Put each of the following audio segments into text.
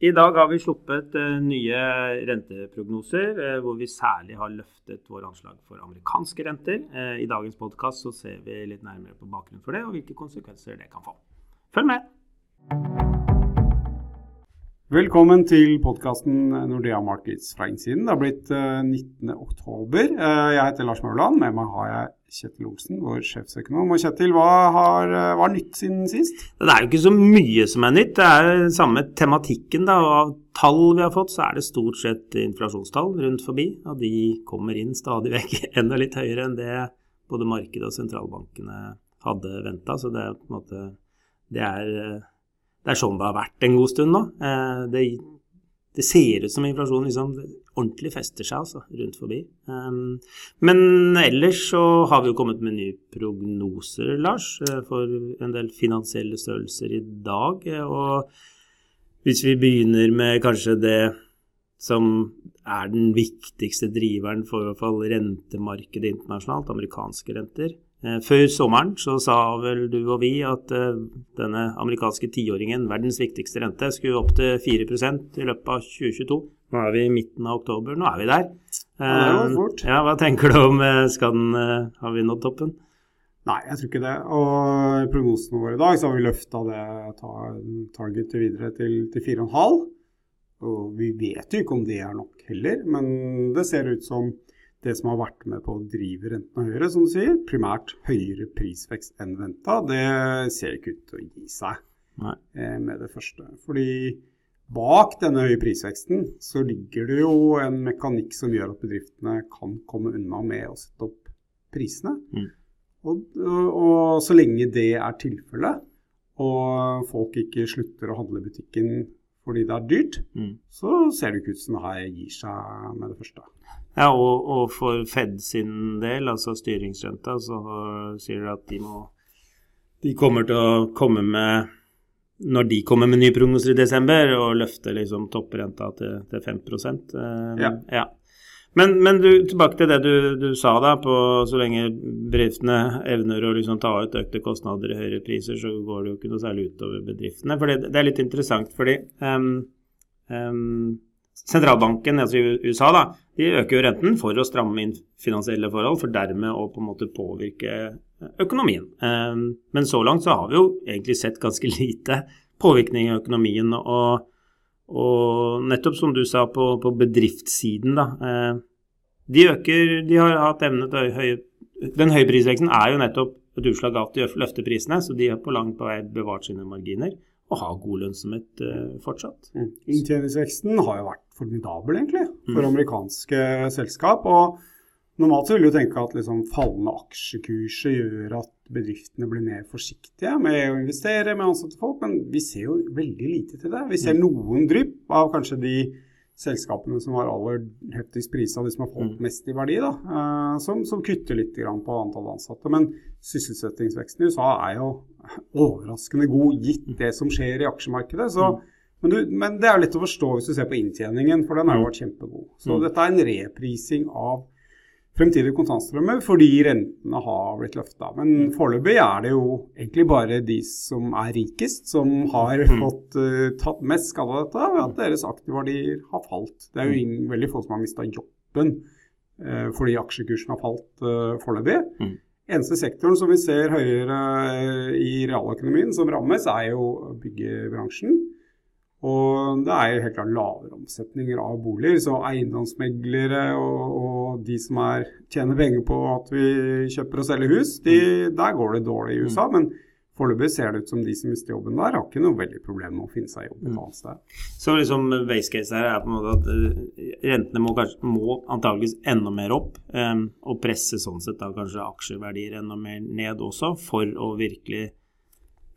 I dag har vi sluppet uh, nye renteprognoser, uh, hvor vi særlig har løftet våre anslag for amerikanske renter. Uh, I dagens podkast ser vi litt nærmere på bakgrunnen for det, og hvilke konsekvenser det kan få. Følg med! Velkommen til podkasten Nordea Markets fra innsiden. Det har blitt 19.10. Jeg heter Lars Mauland. Med meg har jeg Kjetil Olsen, vår sjefsøkonom. Og Kjetil, hva har, hva er nytt siden sist? Det er jo ikke så mye som er nytt. Det er den samme tematikken. da, Av tall vi har fått, så er det stort sett inflasjonstall rundt forbi. Og de kommer inn stadig vekk enda litt høyere enn det både markedet og sentralbankene hadde venta. Så det er på en måte det er det er sånn det har vært en god stund nå. Eh, det, det ser ut som inflasjonen liksom ordentlig fester seg altså, rundt forbi. Um, men ellers så har vi jo kommet med nye prognoser, Lars, eh, for en del finansielle størrelser i dag. Og hvis vi begynner med kanskje det som er den viktigste driveren for i hvert fall rentemarkedet internasjonalt, amerikanske renter, Eh, før sommeren så sa vel du og vi at eh, denne amerikanske tiåringen, verdens viktigste rente, skulle opp til 4% i løpet av 2022. Nå er vi i midten av oktober, nå er vi der. Ja, det var fort. Ja, Hva tenker du om skal den, Har vi nådd toppen? Nei, jeg tror ikke det. Og i prognosene våre i dag så har vi løfta det targetet videre til, til 4,5. Og vi vet jo ikke om det er nok heller, men det ser ut som det som har vært med på å drive rentene høyere, som du sier, primært høyere prisvekst enn venta, det ser ikke ut til å gi seg eh, med det første. Fordi bak denne høye prisveksten så ligger det jo en mekanikk som gjør at bedriftene kan komme unna med å sette opp prisene. Mm. Og, og, og, så lenge det er tilfellet, og folk ikke slutter å handle i butikken fordi det er dyrt, mm. så ser det ikke ut som det gir seg med det første. Ja, og, og, for Fed sin del, altså styringsrenta, så sier de at de må De kommer til å komme med Når de kommer med nye prognoser i desember, og løfter liksom topprenta til, til 5 eh, ja. ja. Men, men du, tilbake til det du, du, sa, da. på Så lenge bedriftene evner å liksom ta ut økte kostnader i høyere priser, så går det jo ikke noe særlig utover bedriftene. For det, det er litt interessant, fordi um, um, sentralbanken altså i USA da, de øker jo renten for å stramme inn finansielle forhold, for dermed å på en måte påvirke økonomien. Um, men så langt så har vi jo egentlig sett ganske lite påvirkning i økonomien. og og nettopp som du sa på, på bedriftssiden, da. Eh, de øker De har hatt evne til høye Den høye prisveksten er jo nettopp et utslag av at de løfter prisene, så de har på langt på vei bevart sine marginer og har god lønnsomhet eh, fortsatt. Mm. Inntjeningsveksten har jo vært formidabel, egentlig, for mm. amerikanske selskap. og Normalt så vil du tenke at liksom fallende aksjekurser gjør at bedriftene blir mer forsiktige med å investere med ansatte folk, men vi ser jo veldig lite til det. Vi ser mm. noen drypp av kanskje de selskapene som har aller heftigst prisa, de som har fått mm. mest i verdi, da, uh, som, som, kutter litt på antall ansatte. Men sysselsettingsveksten i USA er jo overraskende god, gitt mm. det som skjer i aksjemarkedet. så men, du, men, det er jo lett å forstå hvis du ser på inntjeningen, for den har jo vært kjempegod. Så dette er en reprising av fremtidige kontantstrømmer fordi rentene har blitt løfta. Men mm. foreløpig er det jo egentlig bare de som er rikest, som har mm. fått uh, tatt mest skade av dette ved at deres aktivverdier har falt. Det er jo mm. ingen, veldig få som har mista jobben uh, fordi aksjekursen har falt uh, foreløpig. Mm. Eneste sektoren som vi ser høyere i realøkonomien som rammes, er jo byggebransjen. Og det er helt klart lavere omsetninger av boliger. Så eiendomsmeglere og, og de som er, tjener penger på at vi kjøper og selger hus, de, der går det dårlig i USA. Men foreløpig ser det ut som de som mister jobben der, har ikke noe veldig problem med å finne seg jobb et annet sted. Så liksom base case her er på en måte at eh, rentene må, kanskje, må antageligvis enda mer opp, um, og presse sånn sett da kanskje aksjeverdier enda mer ned også, for å virkelig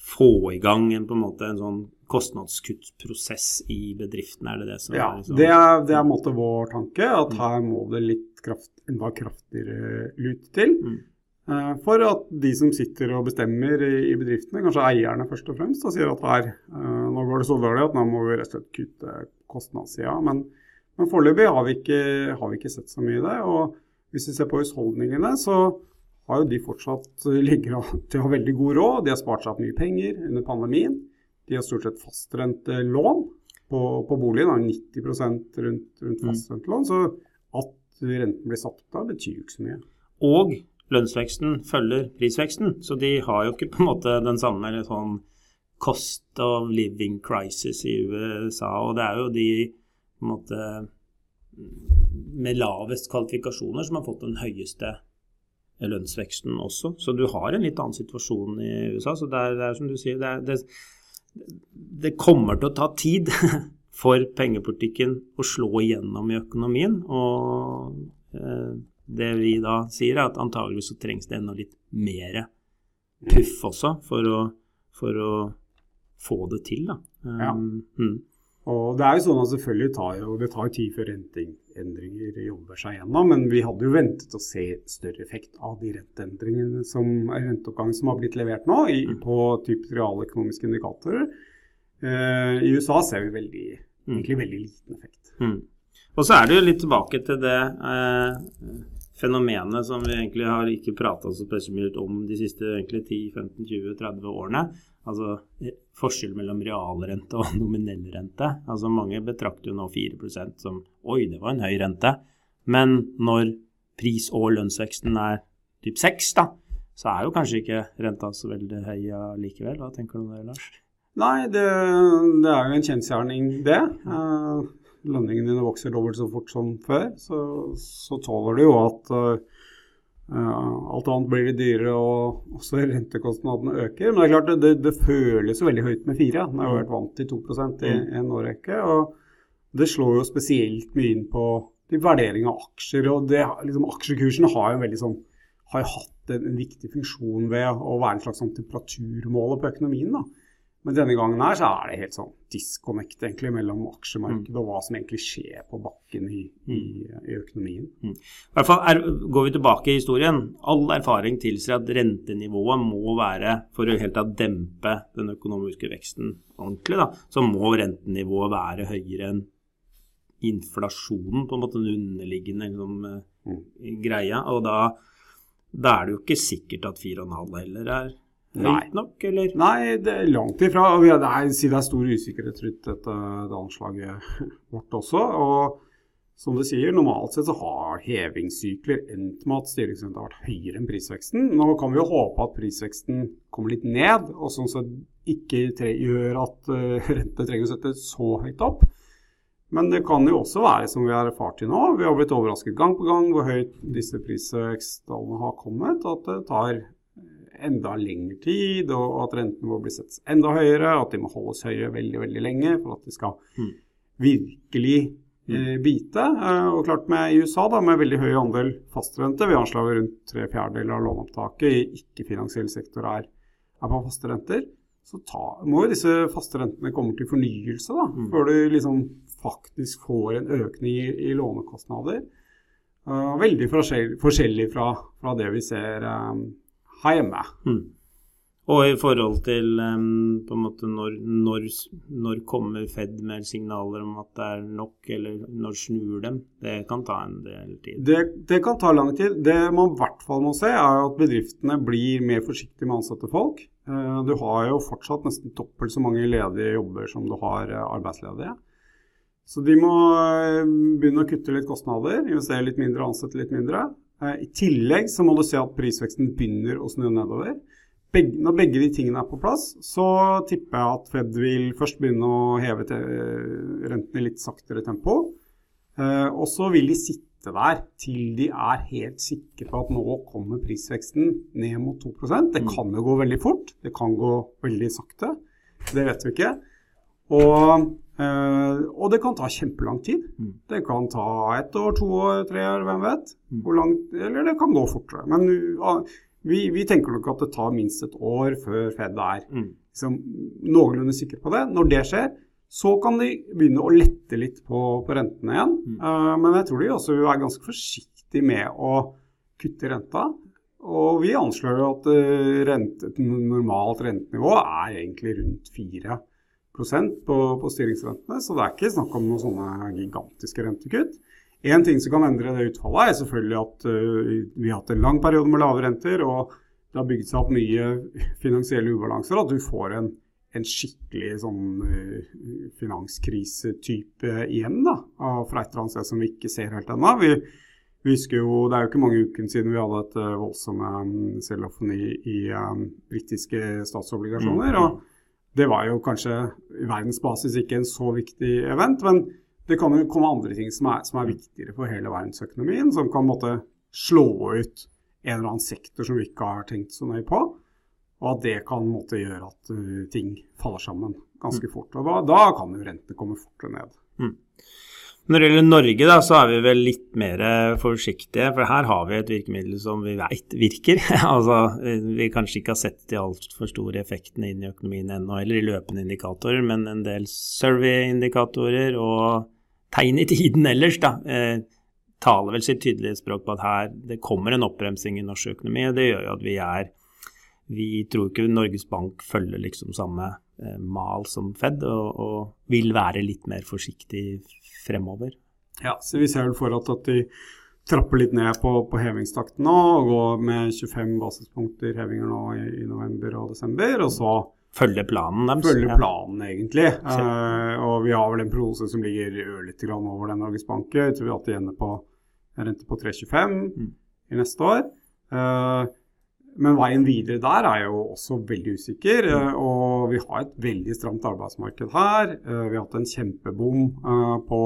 få i gang en, på en måte en sånn kostnadskuttprosess i bedriften? Er det det som ja, er liksom... det er, det er måte vår tanke. At mm. her må det litt kraft, enda kraftigere lut til. Mm. Uh, for at de som sitter og bestemmer i, i, bedriftene, kanskje eierne først og fremst, da sier at her, uh, nå går det så dårlig at nå må vi rett og slett kutte kostnadssida. Men, men foreløpig har, vi ikke, har vi ikke sett så mye i det. Og hvis vi ser på husholdningene, så har jo de fortsatt ligger til å ha veldig god råd. De har spart seg opp mye penger under pandemien. De har stort sett fastrentelån. på, på boligen, Har 90% rundt, rundt Mm. fastrentelån. Så at renten blir satt opp da, betyr jo ikke så mye. Og lønnsveksten følger prisveksten, så de har jo ikke på en måte den samme eller sånn cost of living crisis i USA, og det er jo de på en måte med lavest kvalifikasjoner som har fått den høyeste lønnsveksten også. Så du har en litt annen situasjon i USA. Så det er, det er som du sier, det, er, det, det kommer til å ta tid for pengepolitikken å slå igjennom i økonomien. Og eh, det vi da sier, er at antagelig så trengs det enda litt mer puff også for å, for å få det til. Da. Ja. Um, mm. Og det er jo sånn at selvfølgelig tar jo, det tar tid før renteendringer jobber seg gjennom, men vi hadde jo ventet å se større effekt av de renteendringene som renteoppgangen som har blitt levert nå, i, på typisk realøkonomiske indikatorer. Eh, I USA ser vi veldig, egentlig veldig liten effekt. Mm. Og så er det jo litt tilbake til det eh, fenomenet som vi egentlig har ikke prata så spesielt om de siste 10-15-20-30 årene. Altså forskjell mellom realrente og nominell rente. Altså Mange betrakter jo nå 4% som oi, det var en høy rente. Men når pris- og lønnsveksten er typ 6, da, så er jo kanskje ikke renta så veldig høy likevel. Hva tenker du om det, Lars? Nei, det, det er jo en kjensgjerning, det. Eh, lønningene dine vokser dobbelt så fort som før, så, så tåler du jo at eh, alt annet blir litt dyrere og også rentekostnadene øker. Men det er klart, det, det føles jo veldig høyt med fire. Nå har jo vært vant til 2 i en årrekke. Og det slår jo spesielt mye inn på vurdering av aksjer. og det, liksom, Aksjekursen har jo veldig sånn har hatt en, en viktig funksjon ved å være en slags sånn temperaturmåler på økonomien. da. Men denne gangen her så er det helt sånn disconnect egentlig mellom aksjemarkedet og hva som egentlig skjer på bakken i, i, i økonomien. I hvert fall er, Går vi tilbake i historien, all erfaring tilsier at rentenivået må være, for å helt tatt dempe den økonomiske veksten ordentlig, da, så må rentenivået være høyere enn inflasjonen, på en måte den underliggende liksom, mm. greia. Og da, da er det jo ikke sikkert at 4,5 heller er. Høyt nok, eller? Nei, det er langt ifra. og Det er, det er stor usikkerhet rundt dette det anslaget vårt også. og som du sier, Normalt sett så har hevingssykler endt med at styringsrenta har vært høyere enn prisveksten. Nå kan vi jo håpe at prisveksten kommer litt ned, og sånn sett ikke gjør at uh, rente trenger å sette så høyt opp. Men det kan jo også være som vi har erfart til nå. Vi har blitt overrasket gang på gang hvor høyt disse prisveksttallene har kommet. At det tar enda lengre tid, og at rentene må bli sett enda høyere. At de må holdes høye veldig veldig lenge for at de skal Mm. virkelig eh, bite. Eh, og klart med i USA, da, med veldig høy andel fastrente, vi anslår rundt tre fjerdedeler av låneopptaket i ikke-finansiell sektor er, er på faste renter, så ta, må jo disse faste rentene komme til fornyelse da, Mm. før du liksom faktisk får en økning i, i lånekostnader. Uh, veldig forskjell, forskjellig fra, fra det vi ser her hjemme. Mm. Og i forhold til um, på en måte når, når, når kommer Fed med signaler om at det er nok, eller når snur dem? Det kan ta en del tid. Det, det kan ta lang tid. Det man i hvert fall må se, er at bedriftene blir mer forsiktige med å ansette folk. Eh, Du har jo fortsatt nesten dobbelt så mange ledige jobber som du har eh, arbeidsledige. Så de må eh, begynne å kutte litt kostnader, investere litt mindre og ansette litt mindre. Eh, I tillegg så må du se at prisveksten begynner å snu nedover. Begge, når begge de tingene er på plass, så tipper jeg at Fed vil først begynne å heve te rentene i litt saktere tempo. Eh, og så vil de sitte der til de er helt sikre på at nå kommer prisveksten ned mot 2% Det kan jo gå veldig fort, det kan gå veldig sakte. Det vet vi ikke. Og, eh, og det kan ta kjempelang tid. Mm. Det kan ta ett år, to år, tre år, hvem vet. Mm. Hvor langt, eller det kan gå fortere. Men uh, vi, vi tenker nok at det tar minst et år før Fed er Mm. liksom, noenlunde sikre på det. Når det skjer, så kan de begynne å lette litt på, på rentene igjen. Eh, men jeg tror de også være ganske forsiktige med å kutte renta. Og vi anslår jo at eh, rente, et normalt rentenivå er egentlig rundt 4 på, på styringsrentene, så det er ikke snakk om noen sånne gigantiske rentekutt. En ting som kan endre det utfallet, er selvfølgelig at uh, vi har hatt en lang periode med lave renter, og det har bygd seg opp mye finansielle ubalanser, at du får en en skikkelig sånn uh, finanskrisetype igjen, da. Fra et eller annet sted som vi ikke ser helt ennå. Vi, vi, husker jo, Det er jo ikke mange ukene siden vi hadde et uh, voldsomme um, i, i britiske statsobligasjoner. Og Det var jo kanskje i verdensbasis ikke en så viktig event. men det kan jo komme andre ting som er, som er viktigere for hele verdensøkonomien, som kan måtte slå ut en eller annen sektor som vi ikke har tenkt så nøye på. Og at det kan måtte gjøre at uh, ting faller sammen ganske mm. fort. Og da, da kan jo rentene komme fortere ned. Mm. Når det gjelder Norge, da, så er vi vel litt mer forsiktige. For her har vi et virkemiddel som vi veit virker. altså, vi kanskje ikke har sett de altfor store effektene inn i økonomien ennå, eller i løpende indikatorer, men en del survey-indikatorer og tegn i tiden ellers, da. Eh, taler vel sitt tydelige språk på at her det kommer en oppbremsing i norsk økonomi. og Det gjør jo at vi er Vi tror ikke Norges Bank følger liksom samme mal som Fed, og, og vil være litt mer forsiktig fremover. Ja, så vi ser vel for at, at de trapper litt ned på, på hevingstakten nå, og går med 25 basispunkter hevinger nå i, i november og desember. og så Følge planen deres. Følge planen, egentlig. Uh, og vi har vel en prognose som ligger ørlite grann over den Norges Bank. Jeg tror vi har de ender på en rente på 3,25 mm. i neste år. Uh, men veien videre der er jo også veldig usikker. Uh, og vi har et veldig stramt arbeidsmarked her. vi har hatt en kjempebom på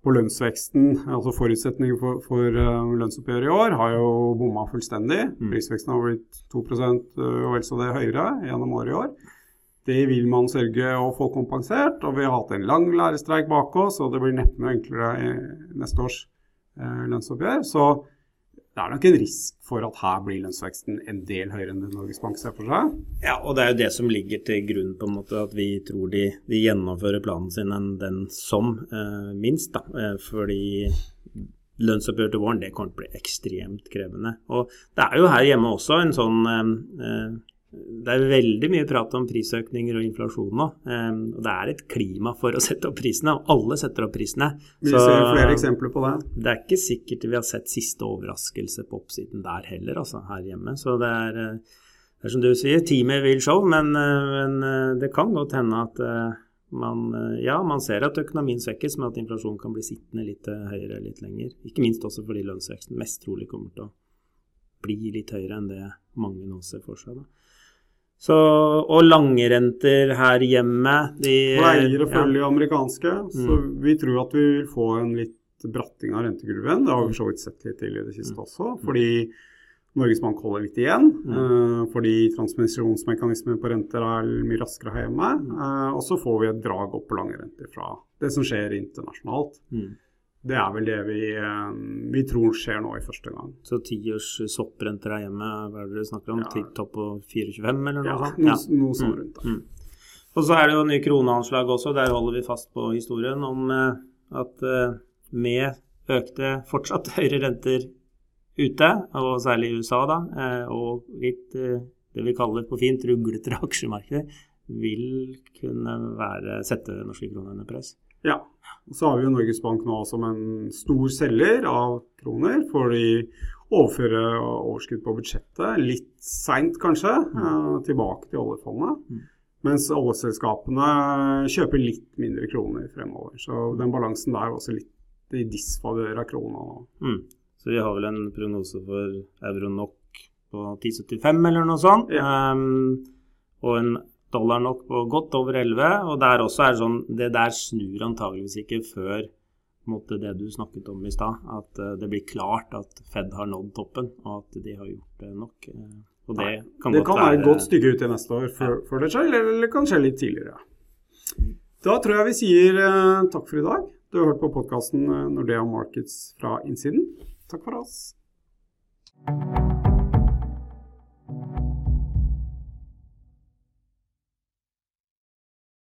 på lønnsveksten, altså Forutsetningen for, for lønnsoppgjøret i år har jo bomma fullstendig. Mm. Prisveksten har blitt 2 uh, og vel så det høyere gjennom året i år. Det vil man sørge å få kompensert. og Vi har hatt en lang lærerstreik bak oss, og det blir neppe enklere i neste års lønnsoppgjør. Så det er nok en risk for at her blir lønnsveksten en del høyere enn det Norges Bank ser for seg. Ja, og det er jo det som ligger til grunn på en måte at vi tror de, de gjennomfører planen sin enn den som eh, minst. da, eh, fordi lønnsoppgjør til våren det kommer til å bli ekstremt krevende. Og det er jo her hjemme også en sånn eh, eh det er veldig mye prat om prisøkninger og inflasjon nå. Um, og det er et klima for å sette opp prisene, og alle setter opp prisene. Vi Så, ser flere eksempler på det. Det er ikke sikkert vi har sett siste overraskelse på oppsiden der heller, altså her hjemme. Så det er, eh, det er som du sier, teamet vil show, men, eh, men, eh, det kan godt hende at man, ja, man ser at økonomien svekkes, men at inflasjonen kan bli sittende litt høyere litt lenger. Ikke minst også fordi lønnsveksten mest trolig kommer til å bli litt høyere enn det mange nå ser for seg. da. Så, og langrenter her hjemme de Pleier å følge ja. amerikanske. Så mm. vi tror at vi vil få en litt bratting av rentekurven. Det har vi så vidt sett litt til i det siste mm. også. Fordi Norges Bank holder litt igjen. Mm. Uh, fordi transmisjonsmekanismen på renter er mye raskere her hjemme. Uh, og så får vi et drag opp på lange renter fra det som skjer internasjonalt. Mm. Det er vel det vi, eh, vi, tror skjer nå i første gang. Så tiårs sopprenter er hjemme, hva er det dere snakker om? Ja. Topp på 4,25 eller noe ja, sånt? Noe, ja, noe sånt rundt da. Mm. Og så er det jo nye kroneanslag også. Der holder vi fast på historien om eh, at eh, med økte fortsatt høyere renter ute, og særlig i USA, da, og litt det vi kaller på fint ruglete aksjemarkeder, vil kunne være, sette norske kroner under press. Ja. Og Så har vi jo Norges Bank nå som en stor selger av kroner. For de overfører overskudd på budsjettet litt seint, kanskje, mm. Eh, tilbake til oljefondet. Mm. Mens oljeselskapene kjøper litt mindre kroner fremover. Så den balansen der er også litt i disfavør av krona. Mm. Så vi har vel en prognose for euro nok på 10,75 eller noe sånt. Ja. Um, og en dollar nok på godt over 11. Og der også er det sånn Det der snur antageligvis ikke før måte, det du snakket om i stad. At uh, det blir klart at Fed har nådd toppen, og at de har gjort det nok. Uh, og det kan, det kan være et godt stykke ut i neste år ja. før det skjer, eller, kanskje litt tidligere. Da tror jeg vi sier takk for i dag. Du har hørt på podkasten Nordea Markets fra innsiden. Takk for oss.